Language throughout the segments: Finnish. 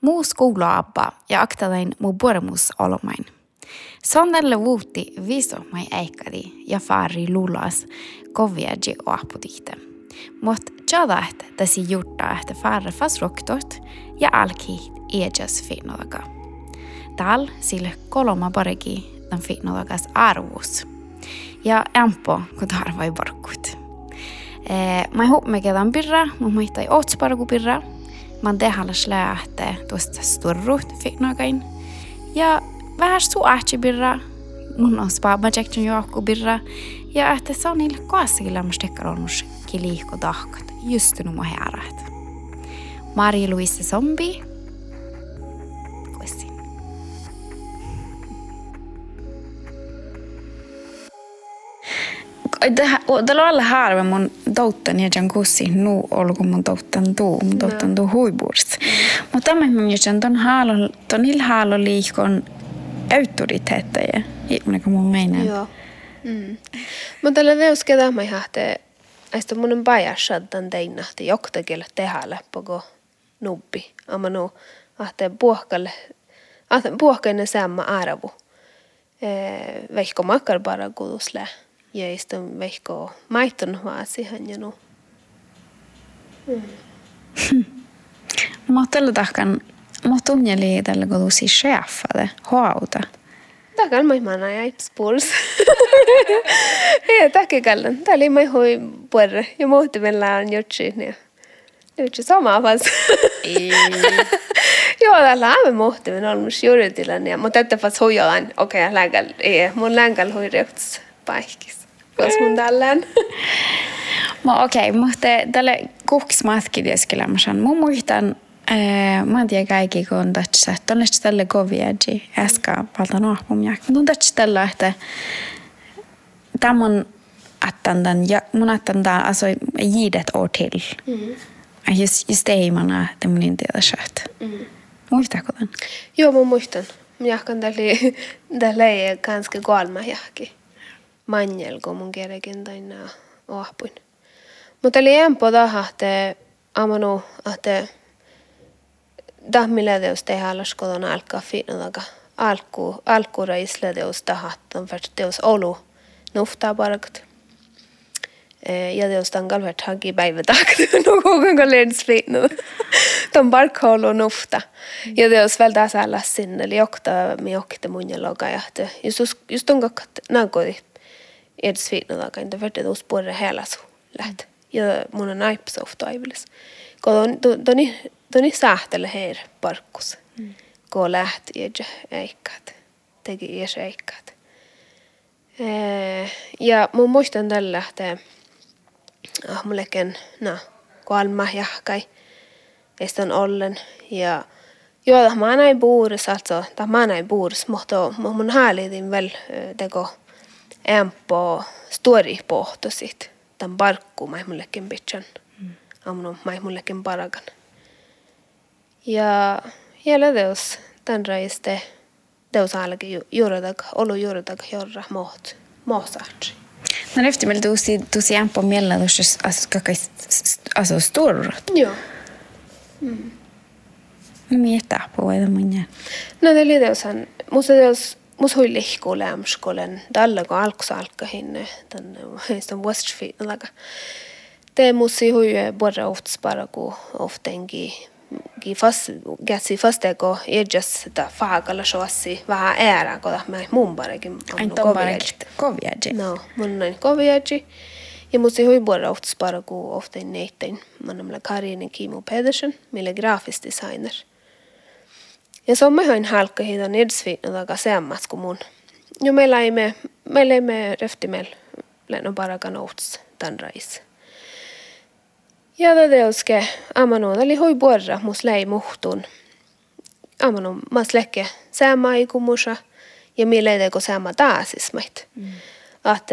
Muu skoulaabba ja aktatain muu pormus olomain. Sondelle vuutti viso mai eikkadi ja faari lulas koviaji oaputihte. Mot tjada että täsi jutta että faare fas roktot ja alki ejas finnodaga. Tal sille koloma paregi den finnodagas arvus. Ja empo kun tarvai porkut. Eh, mä kedan birra, mä maittai otspargu birra, man tehallas lähte tuosta sturrut finnogain. Ja vähän suahti birra, mun on spaaba tjekten joakku birra, ja että se on niille koassakin lämmöstekkar onnus kiliihko tahkat, just nu må härat. Marie-Louise Zombie, Tällä on harva mun touttan ja jan kussi nu olko mun touttan tuu, mun touttan tuu huiburs. Mutta tämä mun jän ton haalo, ton hil haalo liikon autoriteetteja, ihminen kuin mun meinaa. Joo. Mm. Mutta tällä teus ketä mä hahte, äistä mun on pajassaddan teinahti joktakelle tehdä läppäkö nubbi. Amma nu ahte puhkalle, ahte puhkainen samma arvu. Vehko makkar bara kudusle. Ja istun vehko maitton vaasihan ja nu. Mutta tällä tahkan, mutta unjeli tällä kodusi chefade, hauta. Takal mai mana ja spurs. Ja takke kallan. Tää oli mai hoi puerre. Ja muutti meillä on jutsi. Ja jutsi sama vas. Joo, täällä on muutti meillä on mus juuritilan. Ja mutta että fas hoijalan. Okei, okay, länkal. Ei, mun länkal hoi reuts paikis. Kos mun tällään. Mä okei, okay, mutta tälle kuksmatkideskelämässä mun muistan mä en tiedä kaikki, kun tässä, tuonne tälle koviaji, äsken valta nohpum ja kun tässä tällä, että tämä on attandan, ja mun attandan, alltså gidet år till. Mm. Just, just ei mana tämmöinen tiedä sjöt. Mm. Muistaako tämän? Joo, mä muistan. Mä jahkan tälle, tälle ganska galma jahki. Manjel, kun mun kerrekin taina ohpuin. Mutta oli empo taha, että amanu, että tahmilla teus tehdä kodon alkaa fiinadaga. Alku, alkuura isle teus tahatton, för teus olu nuftaa parkat. Ja teus tan kalvert hagi päivä tahkat, no kuinka lens fiinada. Ton parkkoulu nufta. Ja teus väl tässä alla sinne, eli jokta mi jokta mun ja loga ja just just on kakkat nagodi. Edes fiinadaga, inte för teus puolella helasu läht. Ja mun on aips ofta aivilis. Kodon, toni Toni sähtele heir parkkus. Mm. Ko lähti ja eikkat. Teki ies eikkat. Ja mun muistan tällä lähtee. Ah, mullekin, no, kolma jahkai. Eston ollen. Ja joo, mä näin buuris, alltså, tai mä näin buuris, mutta mun häälidin väl teko empo stori pohtosit. Tämän parkku mä mullekin bitchan. Mm. Amnu mä mullekin paragan. Ja hela teos tämän raiste teos ainakin juuridak, olu juuridak jorra moht, mohsaatsi. No efter meillä tuusi tuusi ämpö mielellä tuossa alltså kaka alltså stor. Joo. Mm. Mitä på det mun No det oli teosan, musta teos mus hui lihku lämskolen. Tällä kun alkus alkahin tän heistä Westfield Te musi hui borra oftspara ku oftenkin gi fas gätsi fasteko edjas ta faakalla shossi vähän äära koda mä mumbarekin on koviaji koviaji no mun näin koviaji ja musi hui borra ofta spara ku ofta neittain man amla Karin Kimo Pedersen mille grafisk designer ja så me hain halka hidan edsviin taga seammas kuin mun jo meillä ei me meillä ei me reftimel lenno parakan outs tämän rais Ja da deuske amano dali hoi borra mus lei muhtun. Amano mas lekke sama ikumusa ja mille deko sama taasis mait. Mm. Att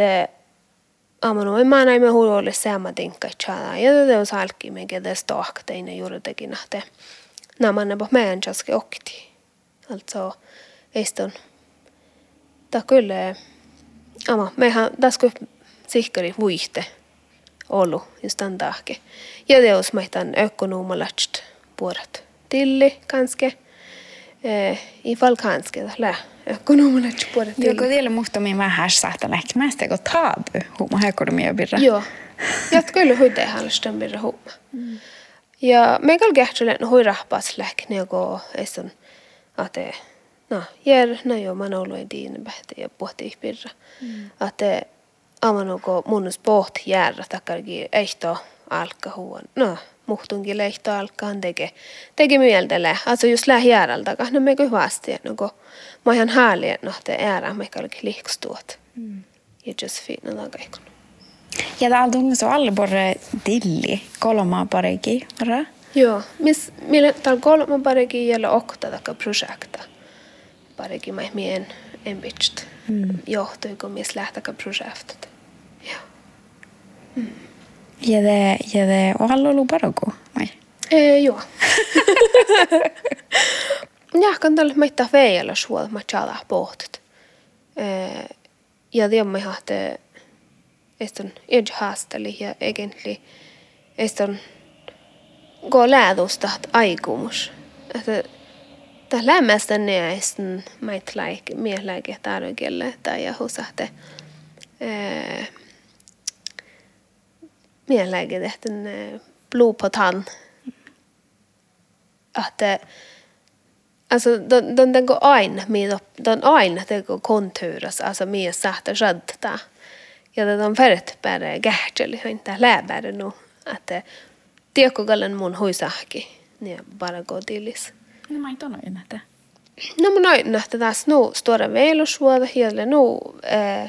amano ei mä näin me huolle sama tinkka chala. Ja da deus alki me kedes tohk teine juuri tekin ahte. Namanne på meidän chaske okti. Alltså eiston. Ta kyllä ama mehän tasku sihkari vuihte ollut just tämän tahke. Ja teos maihtan ökonomalatst puorat tilli kanske. Eh, I fall kanske, lä. Kun on mun et puhuta Joko vielä muhtomiin vähän saattaa lähkimästä, kun tabu, huuma hekonomia birra. Joo. Jatka kyllä huite halstan birra huuma. Ja me kähtelen hui rahpas läk niinku eston ate no jär no jo man ollut en diin behte ja pohti birra. Ate amanuko munus poht järra takargi ehto alka huon. No muhtunkin lehto alkaan teke, teke mieltele. Also just läh järältä, no me kyllä vasti, no kun mä ihan hääli, että no te äärä me kalki liikstuot. Mm. Ja just fina tagaikon. Ja tuntuu se alle borre dilli, kolmaa paregi, ra? Joo, miss, millä täällä kolma paregi jäljellä okta taka projekta. Paregi mä mien en bitcht. Mm. Johtui, kun miss lähtäkä projektet. Joo. Mm. Ja det, ja låg bara gå, nej. Eh, joo. Jahkan tällä meitä veijällä suolta, mä tjala pohtit. Ja tiedämme ihan, että eston edge haasteli ja egentlig eston gå lädusta aikumus. Että tämä lämmästä ne eston meitä laike, mieläike tarvikelle tai ja husahte. Eh, mieläike tehten blod på tann. Att eh, Alltså, de, de, de går aina, med, de aina det går konturas, alltså med sätta rödta. Ja, de färret bara gärtjäli, inte läbär nu. Att tiekogallen mun huisahki, niin bara går tillis. No mä ei noin näitä. No mun noin nähtä taas nu stora veilusvuoda, hielle nu äh,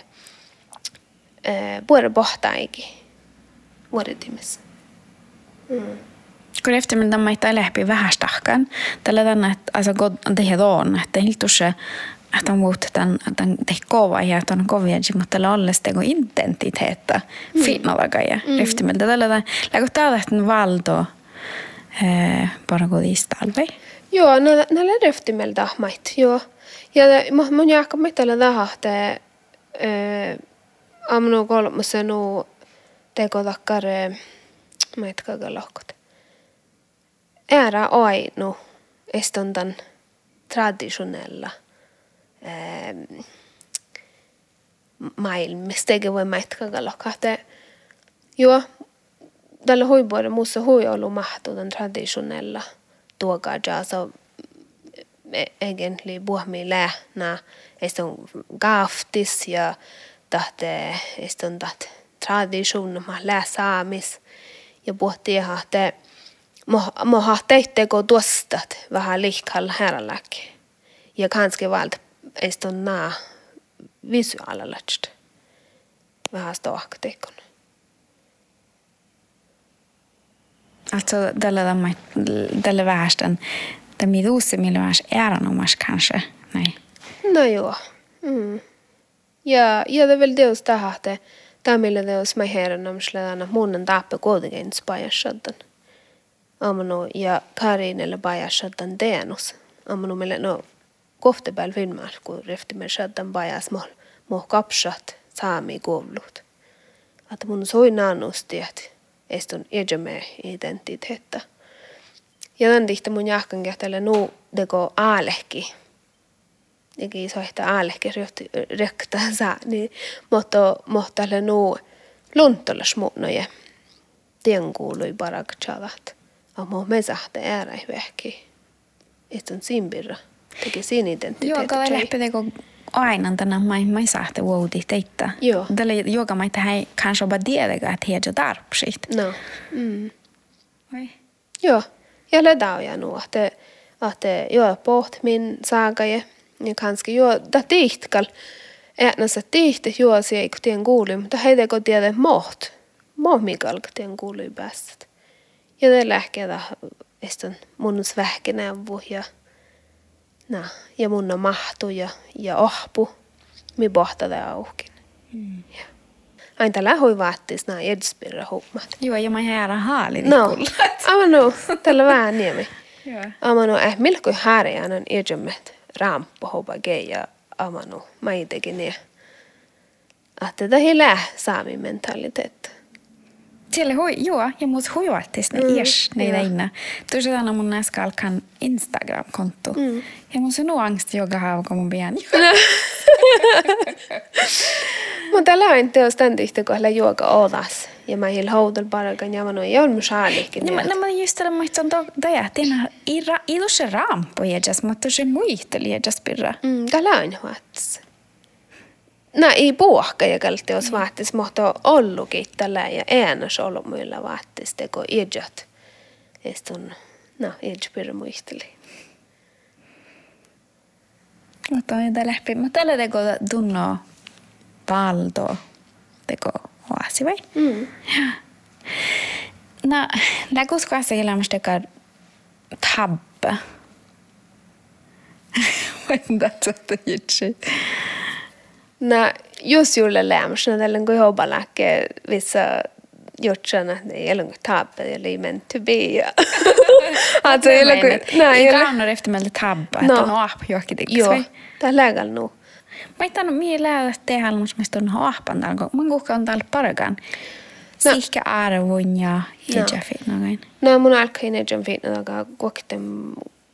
äh, puore bohtaikin vuodetimis. Mm. Kun eftermiddag mä ei läpi vähän stahkan, tällä tänne, että alltså god det on, että hiltusse että on muut tämän, tämän kova ja on kovia, mutta tällä alles tego identiteettä mm. finnalaga ja mm. eftermiddag tällä tänne, läggo täällä että valdo eh, bara gå i stalve. Joo, näillä eftermiddag mait, joo. Ja mun jääkö mitä tällä tähän, että äh, amnu kolmassa nu teko takkar maitkaga lohkot. Ära ainu estondan traditionella ähm, maailmassa teke voi maitkaga lohkot. Joo, tällä huipuolella muussa hui ollut mahtuutan traditionella tuokaa so egentlig buhmi lähnä, eston gaftis ja tahte eston taht tradition ma lää saamis ja pohti että mä har teitteko tuostat vähän liikalla herralläkin. Ja kanske valt eston naa visuaalalast. Vähän stoaktekon. Alltså tällä tämä tällä vähästän tämä duusse millä vähäs ääränomas kanske. Nej. No joo. Mm. Ja, ja det är väl det just det här att Tamille teos mä herran sledana munnen tappe kuitenkin spajassaddan. Amano ja Karinelle pajassaddan teenus. Amano meille no kohte pääl filmar, kun refti me saddan pajas mol mo kapsat saami kuullut. Että mun soi naannusti, että estun edjäme identiteettä. Ja tämän tihtä mun jahkan kähtele nuu deko aalehki Egi soihta aalehki röktä saa, niin mutta mohtalle nuu luntollas muunnoja. Tien kuului parak chavat. Amo me sahte ääräi vähki. Istun simpirra. Teki siinä identiteetti. Joo, kalle lähti teko aina tänä mai mai sahte vuodi teitä. Joo. Tällä joka mai tähän kanske bara tiedäkä, että hiedä tarpsit. No. Mm. Oi. Joo. Ja ledau ja nu, että että joo, poht min saagaje ja kanske juo da tihtkal äänässä tihti juosi ei kun tien kuuli, mutta heitä kun tiedä moht. Mohmikal kun tien kuuli päästä. Ja te lähkeä estän munnus vähkenävu ja na, ja munna mahtu ja, ja ohpu. Mi pohtada aukin. Mm. Ja. Aina lähui vaattis nää edspirra hommat. Joo, ja mä jäädä haali. No, aivan no, tällä vähän niemi. Joo. Aivan no, eh, milkoi häärejä on edjemmet ramppo hopa geja amanu maitekin ja että tämä ei lää saami mentaliteetta. Siellä hui, joo, ja muus hujuattis mm, ies ne näinä. Tuossa tänä mun näska alkan Instagram-konto. Mm. Ja mun on angst joka haava, mun pian. Mutta läin teos tän tihti, kun hän juoka odas. Ja mä hil houdel parakan ja mä noin ole saalikin. No, no mä just tällä muista on toja, että ei ei tuossa rampo jäjäs, mutta se muisteli jäjäs pirra. Mm, tää läin huats. No ei puhka ja kalti jos vaattis, mutta ollukin tällä ja äänes ollut muilla vaattis, teko jäjät. Estun, no jäjäs pirra muisteli. Mutta on jotain läpi. Mutta tällä teko tunno valto teko oasi vai? Mm. No, läkus kanssa elämästä teko tabbe. Vänta, että jitsi. No, jos juuri lämmästä, tällä kun hobalakke vissa gjort att det är lugnt tabbe eller meant to be. alltså, jag lägger... Nej, jag lägger... efter med tabbe, että on aap johonkin Joo, tämä on lägällä nu. Mä ei tannut mihin lägä tehdä, mutta on ahpan täällä, kun mä kukaan täällä parakaan. No. Sihkä arvun ja idja fitnagan. No, mun alkaa idja fitnagan, kuokte,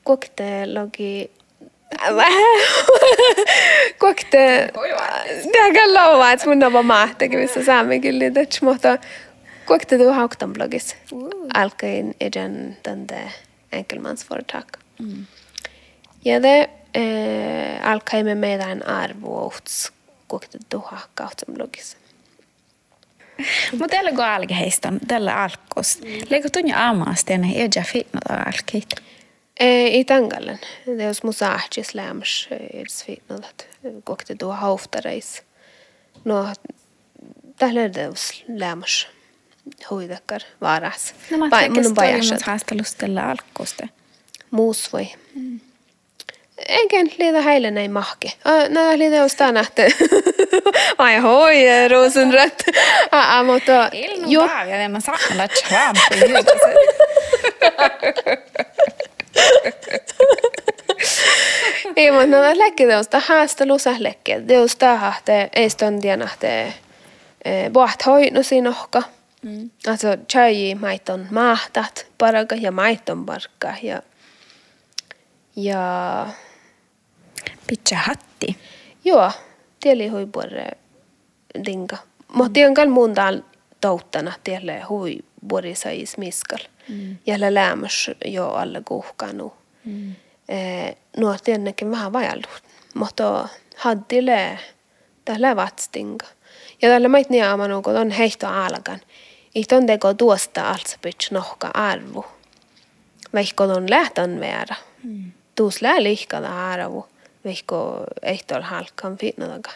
kuokte logi Kuokte, tämä kan lova, että mun on mahtakin, missä saamme kyllä, mutta Kuokte du hauktan bloggis. Alkain eden tände enkelmansföretag. Mm. Ja det eh, alkai me meidän arvouts kuokte du hauktan bloggis. Mutta tällä kun alkeista, tällä alkos. Leikko tunja aamasta ja ne eja fitnata alkeit? I Det är små särskis lämms edes fitnatat. Kuokte du hauftareis. No, tällä är det lämms hoidakkar varas. No mä että haastelusta tällä alkuusta. Muus voi. Mm. Enkä liitä heille näin mahki. Nää liitä jostain nähty. Ai hoi, rosenrött. Mutta... Ilman päivä, ja mä saan olla trampi. Ei, mutta nämä läkki teosta haastelussa läkki. Teosta hahte, ei stondia nähte. Boht hoinu siinä ohka. Mm. Alltså tjöji maiton mahtat paraga ja maiton parkka ja ja pitcha hatti. Joo, tieli dinga. Mutta mm. kal muun tal touttana tielle hui puori sais miskal. Mm. Ja lämmäs jo alle kuhkanu. Mm. Eh, nuo tiennekin vähän vajallut. Mutta haddile tällä vatstinga. Ja tällä mait niamanu, kun on heihto alkan. Ihton teko tuosta altsapits nohka arvu. Vaikka on lähtön väärä. Mm. Tuus lää lihkada arvu. Vaikka ehtol halkan fitnadaga.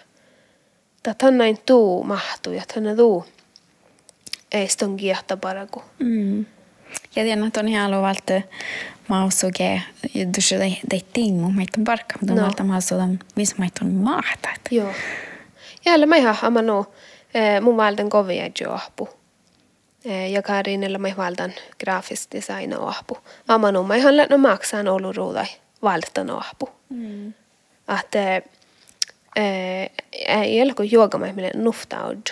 Tätä näin tuu mahtuu ja tänne tuu. Ei ston kiehtä paraku. Mm. Ja tiedän, että on ihan luvalta mausuke, dusse dei, dei tingu, meitä on parkka, mutta no. malta mausudan, missä meitä on mahtat. Joo. Jälleen mä ihan amanu, mun valten kovia johpu. Eh, ja Karinilla mä valtan graafis design ohpu. Amanu mä ihan lähtö maksan ollut ruudai valtan ohpu. Mm. Että ei ole kuin juoga mä mille nuftaudun.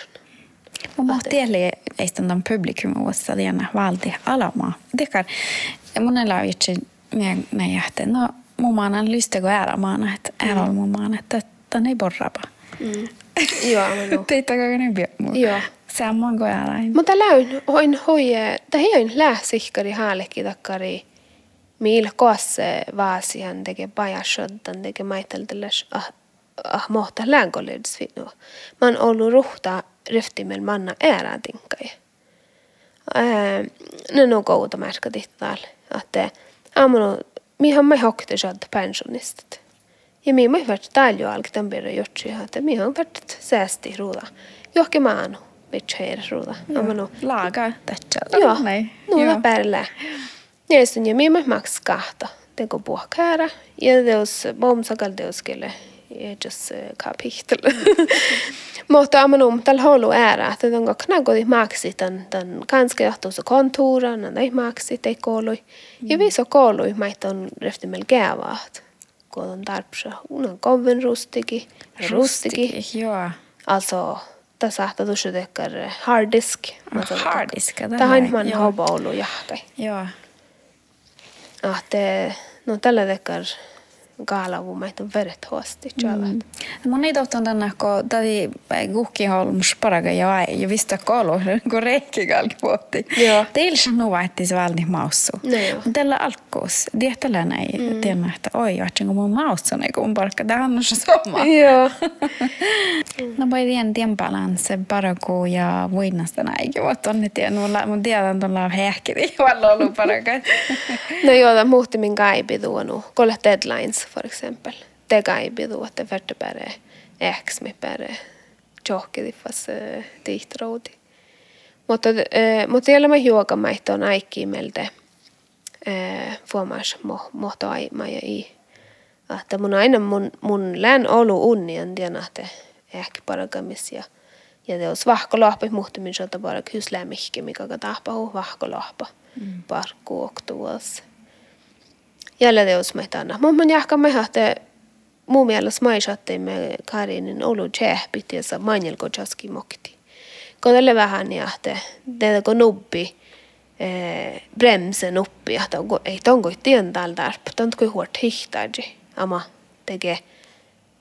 Mä tiedän, että on publikum uudessa diana valti alamaa. Tekar, monella on itse näin jähteen. No, mun maanan lystego äärämaana, että äärällä mun maana, että tämän ei borrapa. Mm. Joo, Teittäkö ne pian? Joo. Samoin kuin alain. Mutta läyn hoin hoie, tai hoin lähsikkari haalekki takkari, millä koasse vaasihan teke pajasoddan teke maitelteles ah, ah mohta läänkoledis finua. Mä oon ollut ruhta ryhtimel manna äärätinkai. Ne on kouta märkä tihtaal, että aamunu mihan mä hokte sod pensionistat. Ja mi mä varit täällä jo alkitan perä jotsi, että mi on varit säästi ruuda. Johonkin maanu bitcheirruuda. No. Laga tätsä. Joo, nuuda päällä. Ja sitten ja minä maks kahta. Teko puhkäära. Ja teos bomsakal teos kelle. Ja just kapitel. Mutta amanu tal holu ära että onko knagodi maksi tämän tämän kanske johtuussa kontuura, näin maksi te koului. Ja viso koului maita on reftimel gäävaat. Kun on tarpsa unan kovin rustiki. Rustiki, joo. Alltså ofta saattaa tuossa tekkar hard disk. Harddisk, ja Tähän tällä- man har ollut jahkai. Joo. Att eh, no tällä tekkar on veret huosti. Mm. Mun ei tohton tänne, kun tadi kuhki holmus paraga ja ei, ja vista kolu, kun reikki kalki puhutti. Teillä se nuva, että se valni maussu. No joo. Tällä alkuus, tietällä näin, mm. tiedän, että oi, johtsin kun mun maussu, niin kun parkka, tämä on se sama. Joo. No voi tien tien balance, paraku ja voinnasta näinkin, mutta on ne tien, mun tiedän tuolla hehkiti, valla ollut paraga. No joo, det muhti min gaibidu nu. Kolla deadlines att det värde bara X med bara tjohkidi fast dit roodi. Mutta, mutta siellä mä juoka meitä on aikki meiltä fuomas mo, mohto ai maja i. Että mun aina mun, mun län olu unnien tiedän, että ehkä paragamis ja ja det olisi vahkolahpa, muhti min sota bara huslämihki, mikä katahpa huu vahkolahpa. Mm. Parkku oktuus. Jälle det olisi meitä anna. Mun man jahka me hahte mun mielestä maisatte me Karinin olu tjehpit ja sa manjelko jaski mokti. Kodelle vähän jahte, det ko nubbi eh, bremsen uppi, että onko, ei tonko tien täällä tarp, tonko huort hihtaji, ama tekee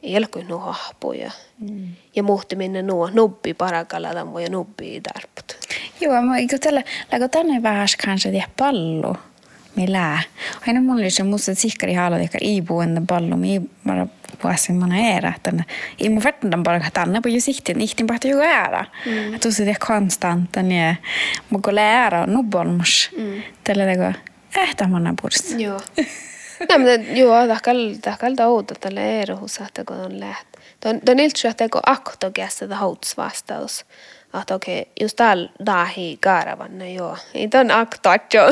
ilkui nuo hahpuja. Mm. Ja muhti minne nuo nubbi parakalla tammo ja nubbi tarput. Joo, mä eikö tällä, läkö tänne vähän kanssa tiedä pallo, millä. Aina mulla oli se musta sikkari haalo, joka iipu ennen pallo, mi bara vuosin mana era, että ei mun verran bara tänne på just ihtin, ihtin bara ju ära. Att du ser det konstant, niin mun kun lära nubbolmus, tällä teko, ähtä mana purs. Joo. Nej men joo, tahkal tahkal touta tälle erohus, että kun on läht. Ton ton iltsi, että kun akto kästä ta houts vastaus. Että okei, okay, just täällä dahi kaaravanne, joo. Ei ton akto, jo.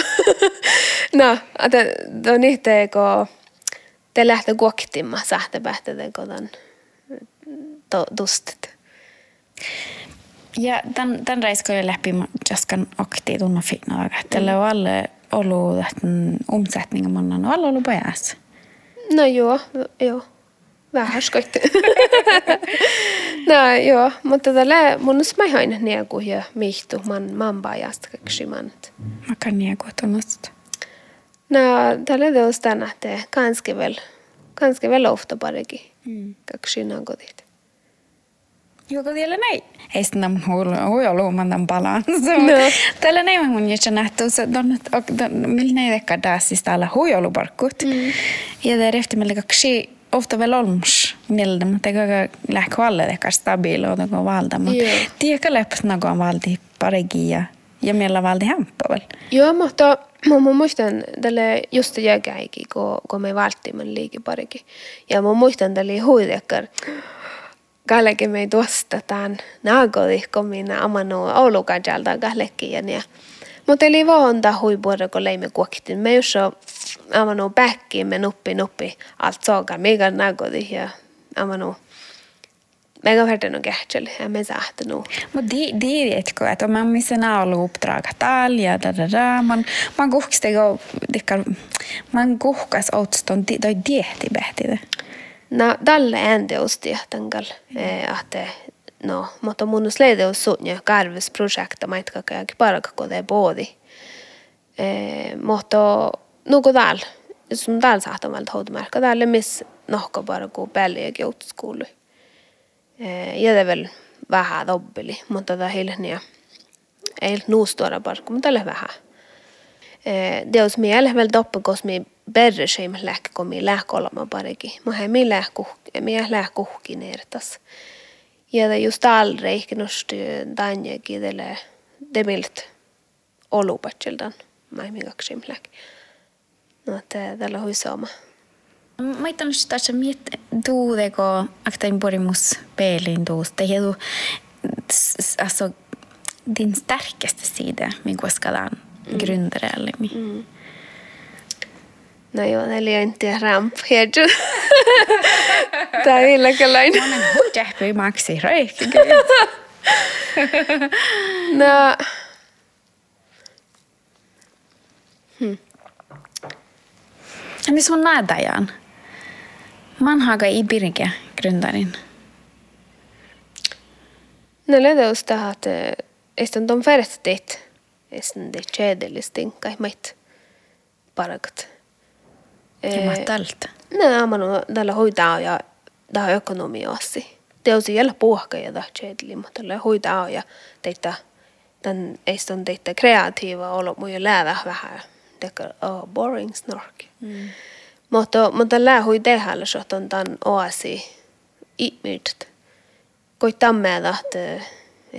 no, että ton ihte, kun te lähtee kuoktimma ton to, tustit. Ja tämän, tämän reiskojen läpi mä jaskan akti tunna fina daga. Tällä on alle ollut tämän omsättningen man on alla ollut päässä. No joo, joo. Vähän skoitti. no joo, mutta tällä mun mä hain niinku ja mihtu man man bajasta kaksimant. Mä kan nia kotonasta. No tällä teos tänä te ganska väl ganska väl ofta parakin. Mm. Kaksina kodit. Joka vielä näin. Ei sitä mun huijolu man tämän palaan. No. Tällä näin mun jättä nähty. Se on, millä näin ehkä tässä täällä huijoluparkut. Mm. Ja därefter meillä kaksi ofta väl olms mieltä, mutta eikä lähkö alle ehkä stabiili och någon valda. Mutta tiedätkö läpäs någon valdi paregi ja ja meillä valdi hämpä väl. Joo, mutta mä, mä muistan tälle just jäkäikin, kun, kun me valttimme liiki parikin. Ja mä muistan tälle huidekkar. Kallekin me kun minä amanu Oulukajalta kallekin ja niin. Mutta vaan tämä huipuolella, kun leimme kuokittiin. Me jos on amanu päkkiin, me nuppi nuppi allt saakka, mikä naagodi ja amanu. Mega verran on kähtsel, ja me saatte nu. Mutta det, det är det att om man missar alla uppdrag tal ja da da da man man kuhkas tego dikkar man kuhkas outston di doi diehti behti det. No, tälle enteosti tankal, että no, mutta mun sleide on sunja karvesprojekta, mä etkä kaikki det både. Eh, mutta nuko tääl, som tääl saattaa valta hoitomarkka, täällä miss nohka bara kun peli ja Eh, väl vähän dobbeli, mutta tämä hilnia ei nuustora parkku, mutta tälle vähän. Eh, det olisi miele väl doppe, koska mi berre seim lähk, kun mi lähk olema paregi. Mä hei mi lähk kuhki, mi lähk kuhki. Ja det just aldrig ikke nosti danje kidele demilt olupatseldan. Mä ei mikak seim lähk. No, että tällä hui tannu sitä, miet tuu tego aktain porimus pelin tuusta. Ja du, alltså din starkaste sida, min kuskalan mm. grundare eller mi. Mm. No joo, eli en tiedä ramp. Tää ei illäkäläinen. Mä olen huijahpy maksi, reikki No, Niin sun nädajan. Man haga i Birge, grundaren. No ledeus tahat, estan ton färttit, estan det tjädelistin, kai mait parakat. Ja mä tältä. No, mä no, tällä hoitaa ja tämä ekonomiassi. Teosi jällä puhka ja tämä tjädeli, mutta tällä hoitaa ja teitä, tämän estan teitä kreatiiva olo, mun läävä vähän, teka, oh, boring snork. Mm. Mutta, mutta lää hui tehdä, että on tämän oasi ihmiset koittaa meitä, että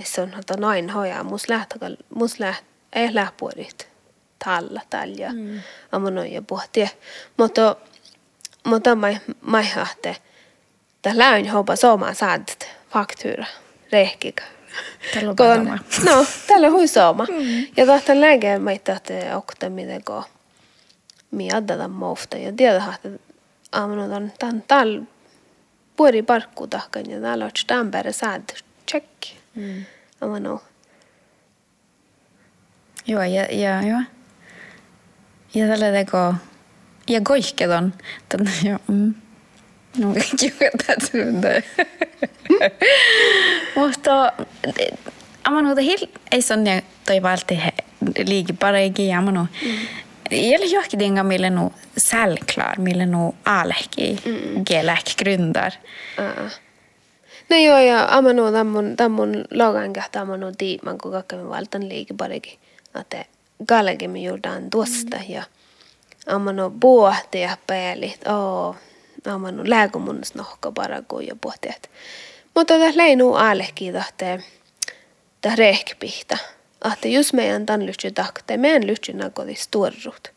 se on että nain hoja, mus lähtäkal, mus läht, ei lähpuolit talla tällä mm. ammonoin ja pohtia. Mutta, mutta mä, mä hahte, että läyn hopa sooma saadet faktuura, rehkika. Kun, no, tällä hui sooma. Mm. Ja tahtan lääkeä meitä, että okta miten ko mi addada mofta ja tiedä, että ammonoin tämän tal puori parkku tahkan ja täällä on stampere saad check. Mm. Ammonoin. Joo, ja, ja, joo. Ja tällä teko, ja koihketon, tänne jo, mm. No, suuntaan. Mutta amanu hil ei sonne toi valti liigi paregi amanu. Mm. Dinga mille nu självklar, mille nu alehki mm. gelek grundar. Uh. No joo, ja amanu tammun, tammun logan kahta amanu tiiman, kun kakkamme valtan liigi paregi. Että galegi me juurdan tuosta mm. ja amanu puhti ja pelit. Oh, amanu lääkomunnus nohka paragu ja puhti. Mutta tässä leinu alehki tahte, tämä rehkpihta. Että jos meidän tämän lyhtsy tahte, meidän lyhtsy nakodi sturrut.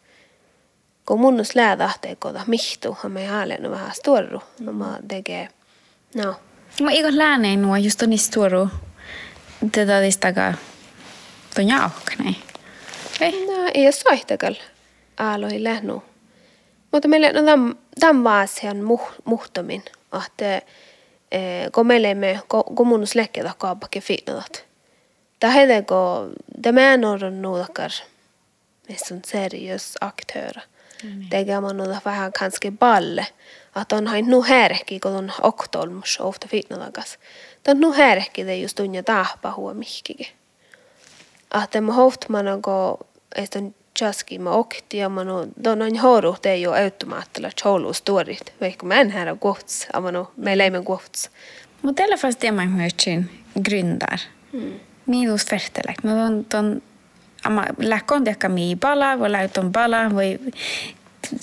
Kun munnus lää tahte koda mihtu, ha me haalen vähän sturru. Mm. Mä tekee, no. Mä ikon lääneen nuo just on sturru. Tätä listakaa ton. Ei? No, ei ole soihtakal. Aaloi lähnu. Mutta meillä no tämän, tämän vaasian muh, muhtomin. Että kun meillä emme, kun mun släkketä kaapake fiilatat. Det går, det är några nådakar med sån seriös aktörer. Mm. Det är man nog vähän kanske balle. Att on hain nu härki, kun on oktolmus ofta fiilatas. Det on nu härki det just unja tahpa huo mihkike. Att man hoft man go eston jaski ma okti ja man don on horu te jo automaattilla cholu storit. Vaikka mä en här gots, amano me leimen gots. Mutta tällä fast det man hörtsin grundar. Mm. Miinus vertelek. No ton ton ama läkkon tekka mi pala, voi läytön pala, voi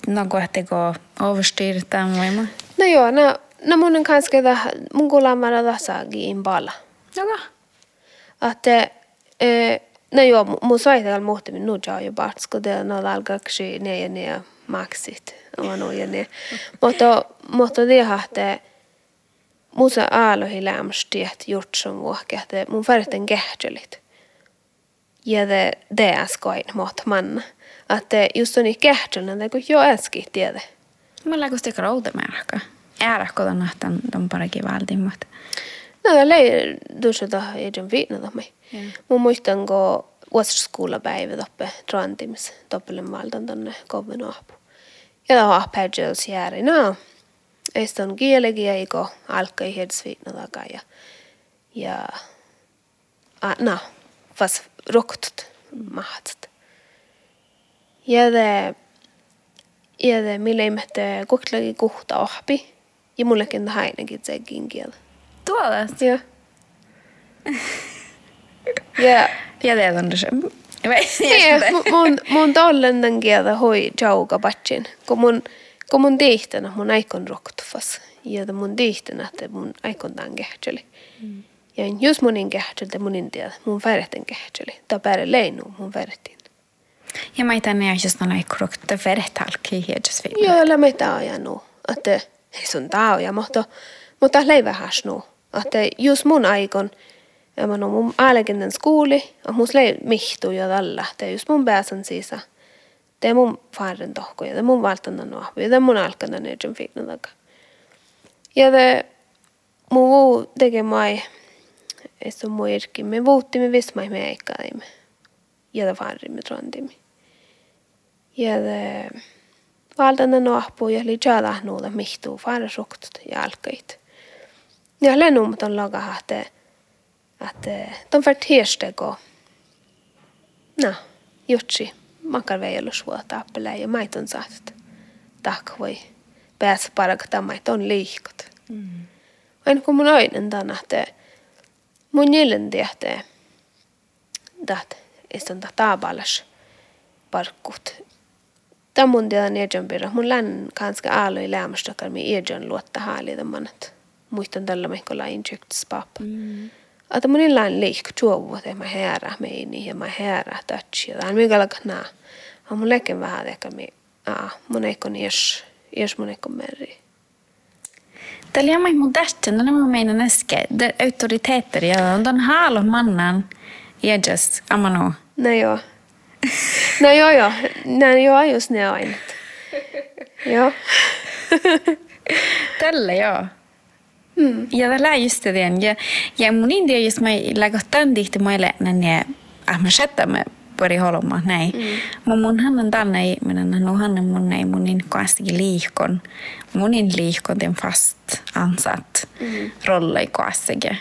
no kohteko overstyrta vai ma. No joo, no no mun on kanske da mun kuulemma tässä in pala. Joka. Että eh, No joo, mun soitella muhtimin nu jaa jo batsko det no algaksi ne ja ne maksit. Oma no ja ne. Mutta mutta hahte musa aalohi lämsti että jutsun vuokki että mun färten kähtjölit. Ja det är skoin mot man. Että just on kähtjölna det kun jo äski tiedä. Mä läkö sitä routa märkä. Ääräkko ton nahtan ton parakin valtimmat. No det lei duschata ei den viitna mig. Mun muistan kun vuosiskoulapäivät oppe Trantims toppelen maltan tonne kovin apu. Ja tämä ahpädjels jääri. No, eistä on kielegiä, iko alkai hedsviitna takaa ja, ja a, no, vas roktut mahtsat. Ja det, ja det, millä ihmette kuklagi kuhta ohpi. Ja mullekin hainakin tsekin kielä. Tuollaista? Joo. Ja Ja det on se. Niin, mun, mun tollen kieltä hoi jauka patsin. Kun mun, kun mun tihtänä mun aikon roktufas. Ja mun tihtänä, että mun aikon tämän kehtseli. Mm. Ja jos munin kehtseli, munin tiedä, mun färjeten kehtseli. Tai päälle leinu mun färjetin. Ja mä itän ei just noin krokta färjtalki hiedjas viime. Joo, la meitä ajanu. Että ei sun tää ja mutta, mutta leivähäs nu. Että jos mun aikon, ja man mun älkenden skuuli, ja mun slei mihtu ja tällä. Det just mun pääsen sisä. Mun faren tohko, ja det mun valtana nuo, ja det mun alkana nejen fikna taga. Ja det mun vuu teke mai, että mun irki, me vuuttimme vismai me eikkaimme. Ja det farimme trontimme. Ja det valtana nuo, ja li tjada nuuda mihtu, faren suktut ja alkait. Ja lennummat on laga hahte, att eh, de får tirsdag och no, jutsi makarveilus vuota appelä ja maiton saat takvoi pääs parakta maiton liikot. Mm. Aina kun mun ainen tänä, että mun nielen tehtä, että istun taabalas parkkut. Tämä mun tiedän ejon pirra. Mun län kanske aaloi lämmästökär mi ejon luotta haali manat. Muistan tällä mehkolla injects pap. Mm. Att mun illan liik tuovu, että mä herä meini ja mä herä touch. Ja tämän mikä lakana. On mun leken vähän ehkä mi. Ah, mun eikon ies, ies mun eikon meri. Tällä jämä mun tästä, no nämä meidän äsken, autoriteetter ja on haalo mannan edes amano. No joo. No joo joo, no joo just ne ainut. Joo. Tällä joo. Ja mun india just mä lägottan dihti maille nänne ah mä chattamme pari holma näin. Mm. Mun mun hannen tänne ihminen, no hannen mun ei munin kaastikin liikon. Munin liikon den fast ansatt mm. rolle kaastikin.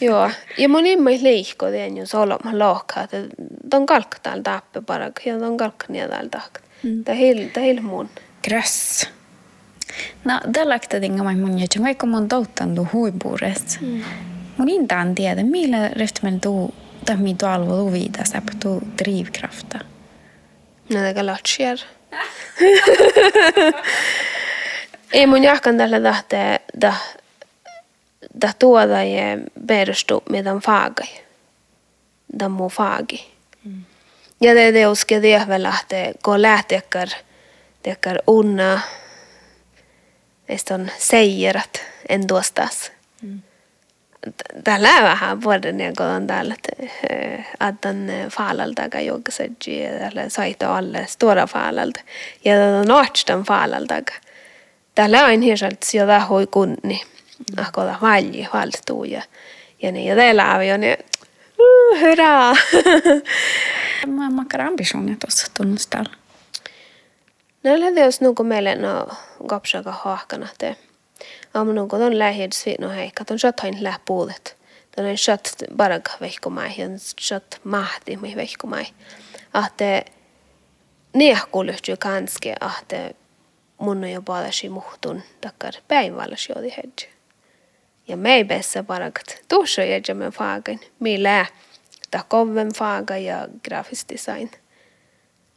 Joo, ja mun imma liikko den ju solo ma lohka, että ton kalk täällä tappe parak ja ton kalk nia täällä tak. Mm. Tää hil, tää hil mun. Gröss. No, tällaista tinga mä mun jätän, vaikka mun touttandu huipuures. Mm. Mun intaan tiedä, millä ryhtymän tuu tai mi tu alvo tu vida sa tu drivkrafta. No det latcher. Ei mun jahkan tällä tahte da da tuoda ja perustu meidän faagai. Da mu faagi. Mm. Ja det det uske det väl att gå lähtekar tekar unna nästan säger att ändå stas. Mm. Tällä vähän vuoden ja kun täällä addan faalalta jogasaji tällä saita alle stora faalalta ja noatstan faalalta tällä on hirsalt sieltä hoi kunni. Ahkoda valji valtuu ja ja niin. Ja tällä on ne hurraa. Mä makkar ambitioner tuossa tunnustalla. No lähdetään nuku meille no kapsaka haakana te aamun kun on lähes no hei, katon shot hain lää puolet. Tän on shot barag vehkomai ja shot mahti mi vehkomai. Ahte niehkulyhtyy kanske ahte mun on jo palasi muhtun takkar päivällä jodi hedge. Ja mei bessa baragat tuossa jäjämme faagan, mi lää ta kovven faaga ja grafisk design.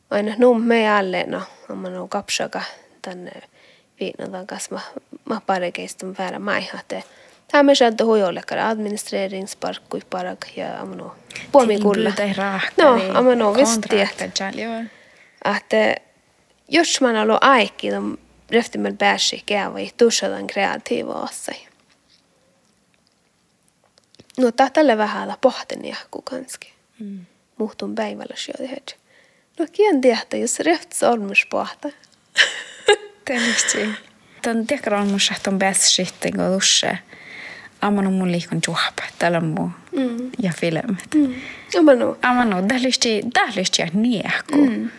Aina num me alle no, amma no kapsaka tänne viinadan kanssa mä, mä parekeistun väärä maihate. Tämä sieltä huijollekara administreringsparkkui parak ja amano puomikulla. No, amano visti, että jos man alo aiki, de röftimel pääsi käyvä ja tussadan kreatiivoassa. No tälle vähän pohtenia kukanski. Mm. Muhtun päivällä syödä. No kien tiedä, jos röft sormus pohta. Tietysti. Tämän tiekkaan mun on bäst sitten kun lusse. Amano mun liikon juhpa, täällä muu ja filmit. Mm. Amano. Amano, tählisti, tählisti ja niehku. Mm.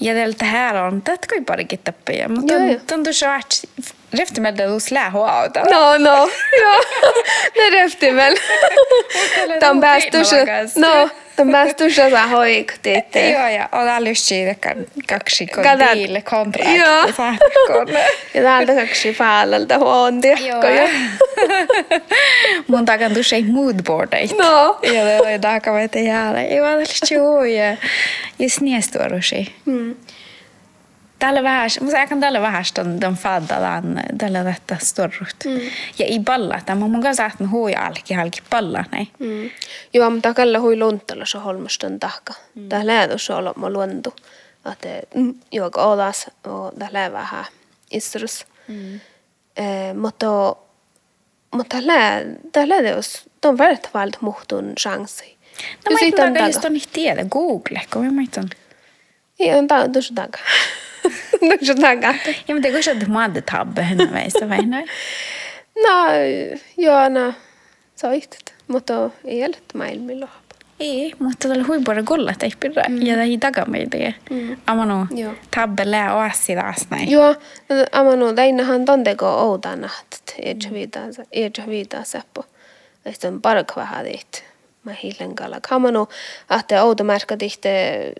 Ja tältä här on, tätä kai parikin tappia, mutta tuntuu se, että Rehtimellä tuossa lähuauta. No, no, joo. Ne rehtimellä. Tämä on päästy, no, De bästa så hoik teette. Joo, ja olen just siitä kaksi kontiille kontraakti. Joo. ja täältä kaksi faalalta huontia. Joo. Mun takan tuossa moodboardeita. No. Ja det var takavet jäällä. Ei vaan tällaista joo, ja just niestuorusi. Mm tällä vähän, mutta aika tällä vähän on den faddalan tällä detta storrut. Mm. Ja i balla, tämä mun kanssa että hui alki halki balla näin. Mm. Joo, mutta kalla hui luntalla så holmustan tahka. Mm. Tää läädus olla mä luontu. Että mm, joka olas och tää lää vähän istrus. Mm. Eh, mutta mutta lää, tää läädus, on välttämättä muhtun chanssi. No mä en taga just on tiedä, Google, kun mä maitan. Ei, on tää tuossa taga. Noin taga. Ja mutta kun sä maat tabbe väistä vai näin? No, joo, no, soitat, mutta ei ole maailmilla. Ei, mutta tällä huippuudella kolla teipirra mm. ja tämä taga meitä. Mm. Amano, tabbe lää oassi taas näin. Joo, amano, täinähän tonteko outana, että ei viitaa, ei viitaa seppo. Sitten parkvahadit. Mä hiilen kalla kamanu. Ahte outomärkä tihte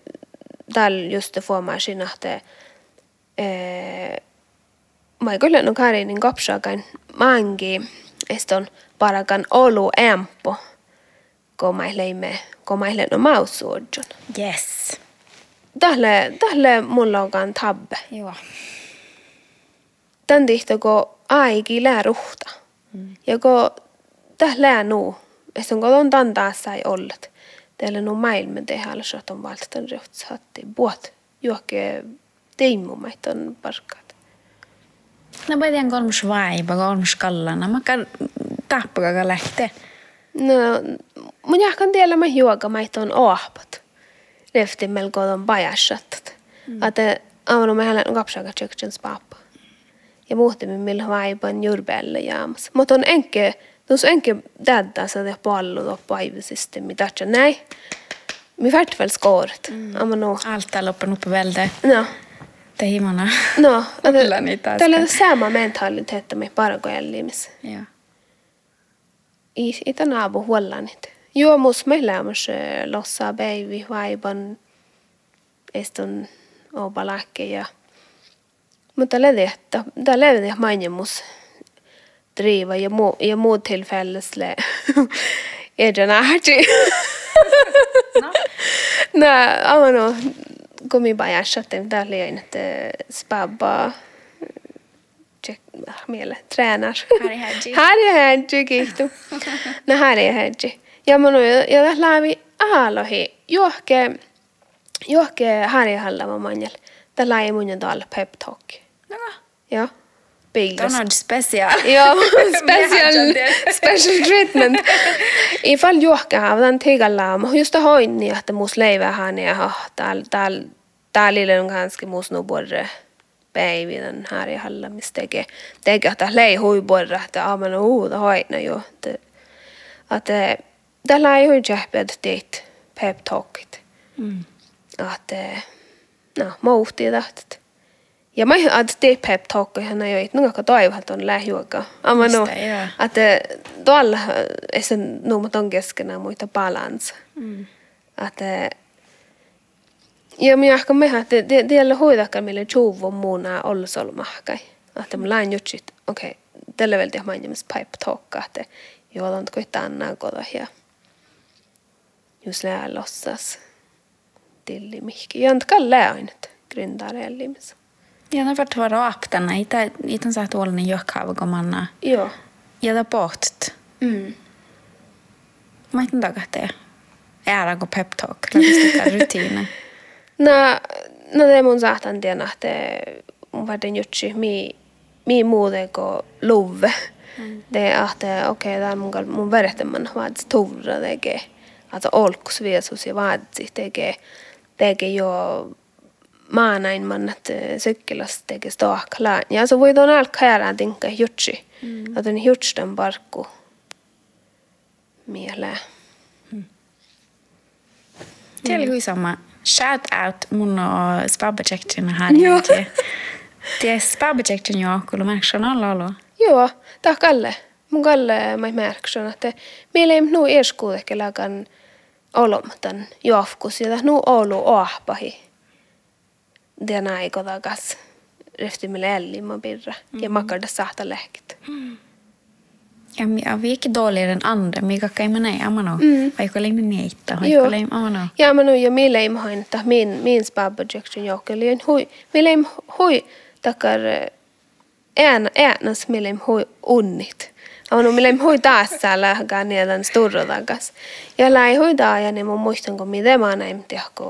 täällä just formasin ahte mä kyllä no karinin kopsaakan mangi eston parakan olu empo kun mä leimme kun mä no mausuudjon. Yes. Tähle, tähle mulla onkaan tabbe. Joo. Tän tihto kun aiki lää ruhta. Mm. Ja kun tähle nuu, eston kun on tän taas sai ollet. Teillä no maailman tehdä, että on valtan röhtsatti. Buot, juokke teimumaiton parkkaat. No pidän kolmus vaipa, kolmus kallana. Mä kan tappakaa lähtee. No, mun jahkan tiellä mä juokamaiton ohpat. Lefti melko on pajassattat. Mm. Että aamunu mä hänen kapsaka tjöktsens pappa. Ja muhtimme millä vaipan jurbelle jaamas. Mutta on enke, tuossa enke så det pallo då paivissysteemi. Tähtsä näin. Färt väl skåret. Mm. Allt är loppen uppe välde. No. Det himana. No, Kyllä niitä Tällä on sama mentaliteetti me parakojellimis. Joo. I, i den abu huollanit. Joo, mus me lämmäs lossa päivi vaiban estun obalakke ja mutta ledi, että tämä ledi mainemus driva ja muu, ja muu tillfällesle är ahti. No. No, amano, kun minä pajasatin, tämä oli aina, että spabba, check, miele, tränar. Harry Hadji. Harry Hadji, kiitos. No Harry Hadji. Ja mä noin, ja tässä läpi ahalohi, johke, johke Harry Hallama manjal. Tämä läpi mun täällä pep talk. No, Ja. Biglas. Donald special. Ja, special, special treatment. Ifall juokkaa tämän tigalla, mä just hoin niin, että mus leivä hän ja täällä täällä täällä on ganska mus no borre päivi den här i halla mis tege tege att lei hui borre että amen uu da hoina jo että että tällä ei hui jähped teit pep talkit. Mm. Että no, mouhti tahtot. Ja mä että tee pep talk ihan jo, että nunga toivat on lähijuoka. Amma no, että tuolla ei se nuumat on keskenään muita balans. Mm. Että ja minä ehkä mehän, että tiellä hoidakaan meille juuvo muuna olla solmahkai. Että mä lain jutsit, okei, okay, tällä välillä tehdään mainimassa pipe talkka, että joo, on koittaa annaa koda ja just lää lossas tilli mihki. Ja antakaa lää aina, että gründaa reellimissa. Ja no vart var aptana, itä itän saa tuollainen johkaava kun manna. Joo. Ja da pohtet. Mm. Mä itän takahteen. Äära kuin pep talk, läpistetään rutiina. No, no det mun saatan tiedä, että mun varten jutsi mi, mi muuten kuin luve. Mm. Det är att okej, okay, där mun, mun verhtemman vaat stora tege. Alltså olkus viesus ja vaatsi tege. Tege jo maanain man att sykkelas tege staaklaan. Ja så voidaan alkaa tinka jutsi. Mm. Att en jutsten parkku mieleen. Till hui sama. Shout out mun och spabbechecktin här. Joo. Det är spabbechecktin jo, kun mä on alla. Joo, tämä Kalle. Mun Kalle mä märksin, että meillä ei nu erskuudeke lagan olomatan johkus ja nu olu ohpahi. Rehti meille ällimman pirra ja makarda sahta lehkit. Ja mi on viikki dåligare än andra, mikä kai mä näin amano. Mm. Vaikka oli ne niitä, Joo. vaikka oli amano. Ja mä nu ja meillä ei mahain, että min, min spabbejection jokkeli on hui. Meillä ei hui takar ään, äänas meillä ei hui unnit. Ja no hui taas säällä ganniadan sturro takas. Ja läi hui taa ja niin mun muistan kun mitä mä näin tiedäkö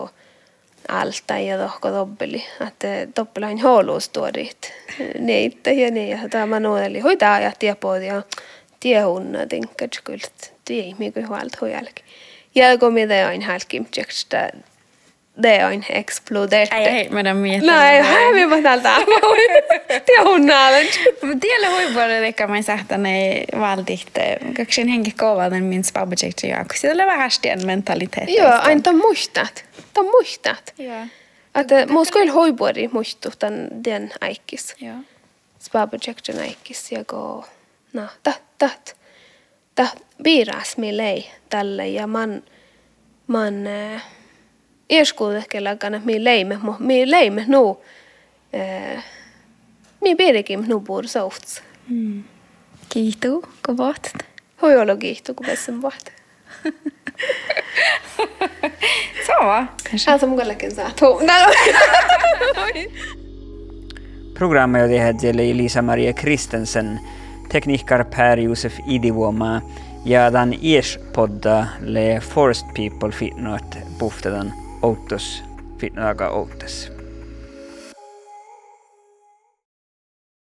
alta ja tohko doppeli. Että doppeli on huoluustuodit. Niitä ja. Ja tämä nu eli hui taa ja tiepod ja tiehunna tinkat kyllä. Tiei mikä huolta jälkeen. Ja kun mitä on halkimtsekstä, det on exploderat. Ei, ei, mä mietin. Nej, här vi var täältä. Tiehunnaalen. Tiellä huipuolella eikä mä sähtäneen valtihte. Kaksin henki kovaden min spabbechecktin jo. Kun siellä vähän stien mentaliteetti. Joo, aina tämän muistat. Tämän muistat. Joo. Että mun skoil hoipuori muistu tämän den aikis. Joo. Spabbejection aikis ja go. No, tat, tat. ta piiras mi lei tälle ja man, man äh, ieskuudekella kana mi leimme, mo mi leimme nu, äh, mi piirikin nu puur soufts. Mm. Kiitos, kun vahtat. Hoi olo kiihtu, kun vessen vaht. Sama. Alltså mukallakin saa. Programmet tehdään Lisa-Maria Kristensen, tekniikar Per-Josef Idivuoma ja tämän ies-podda le Forest People fitnoat puhtetan outos fitnoaga outas.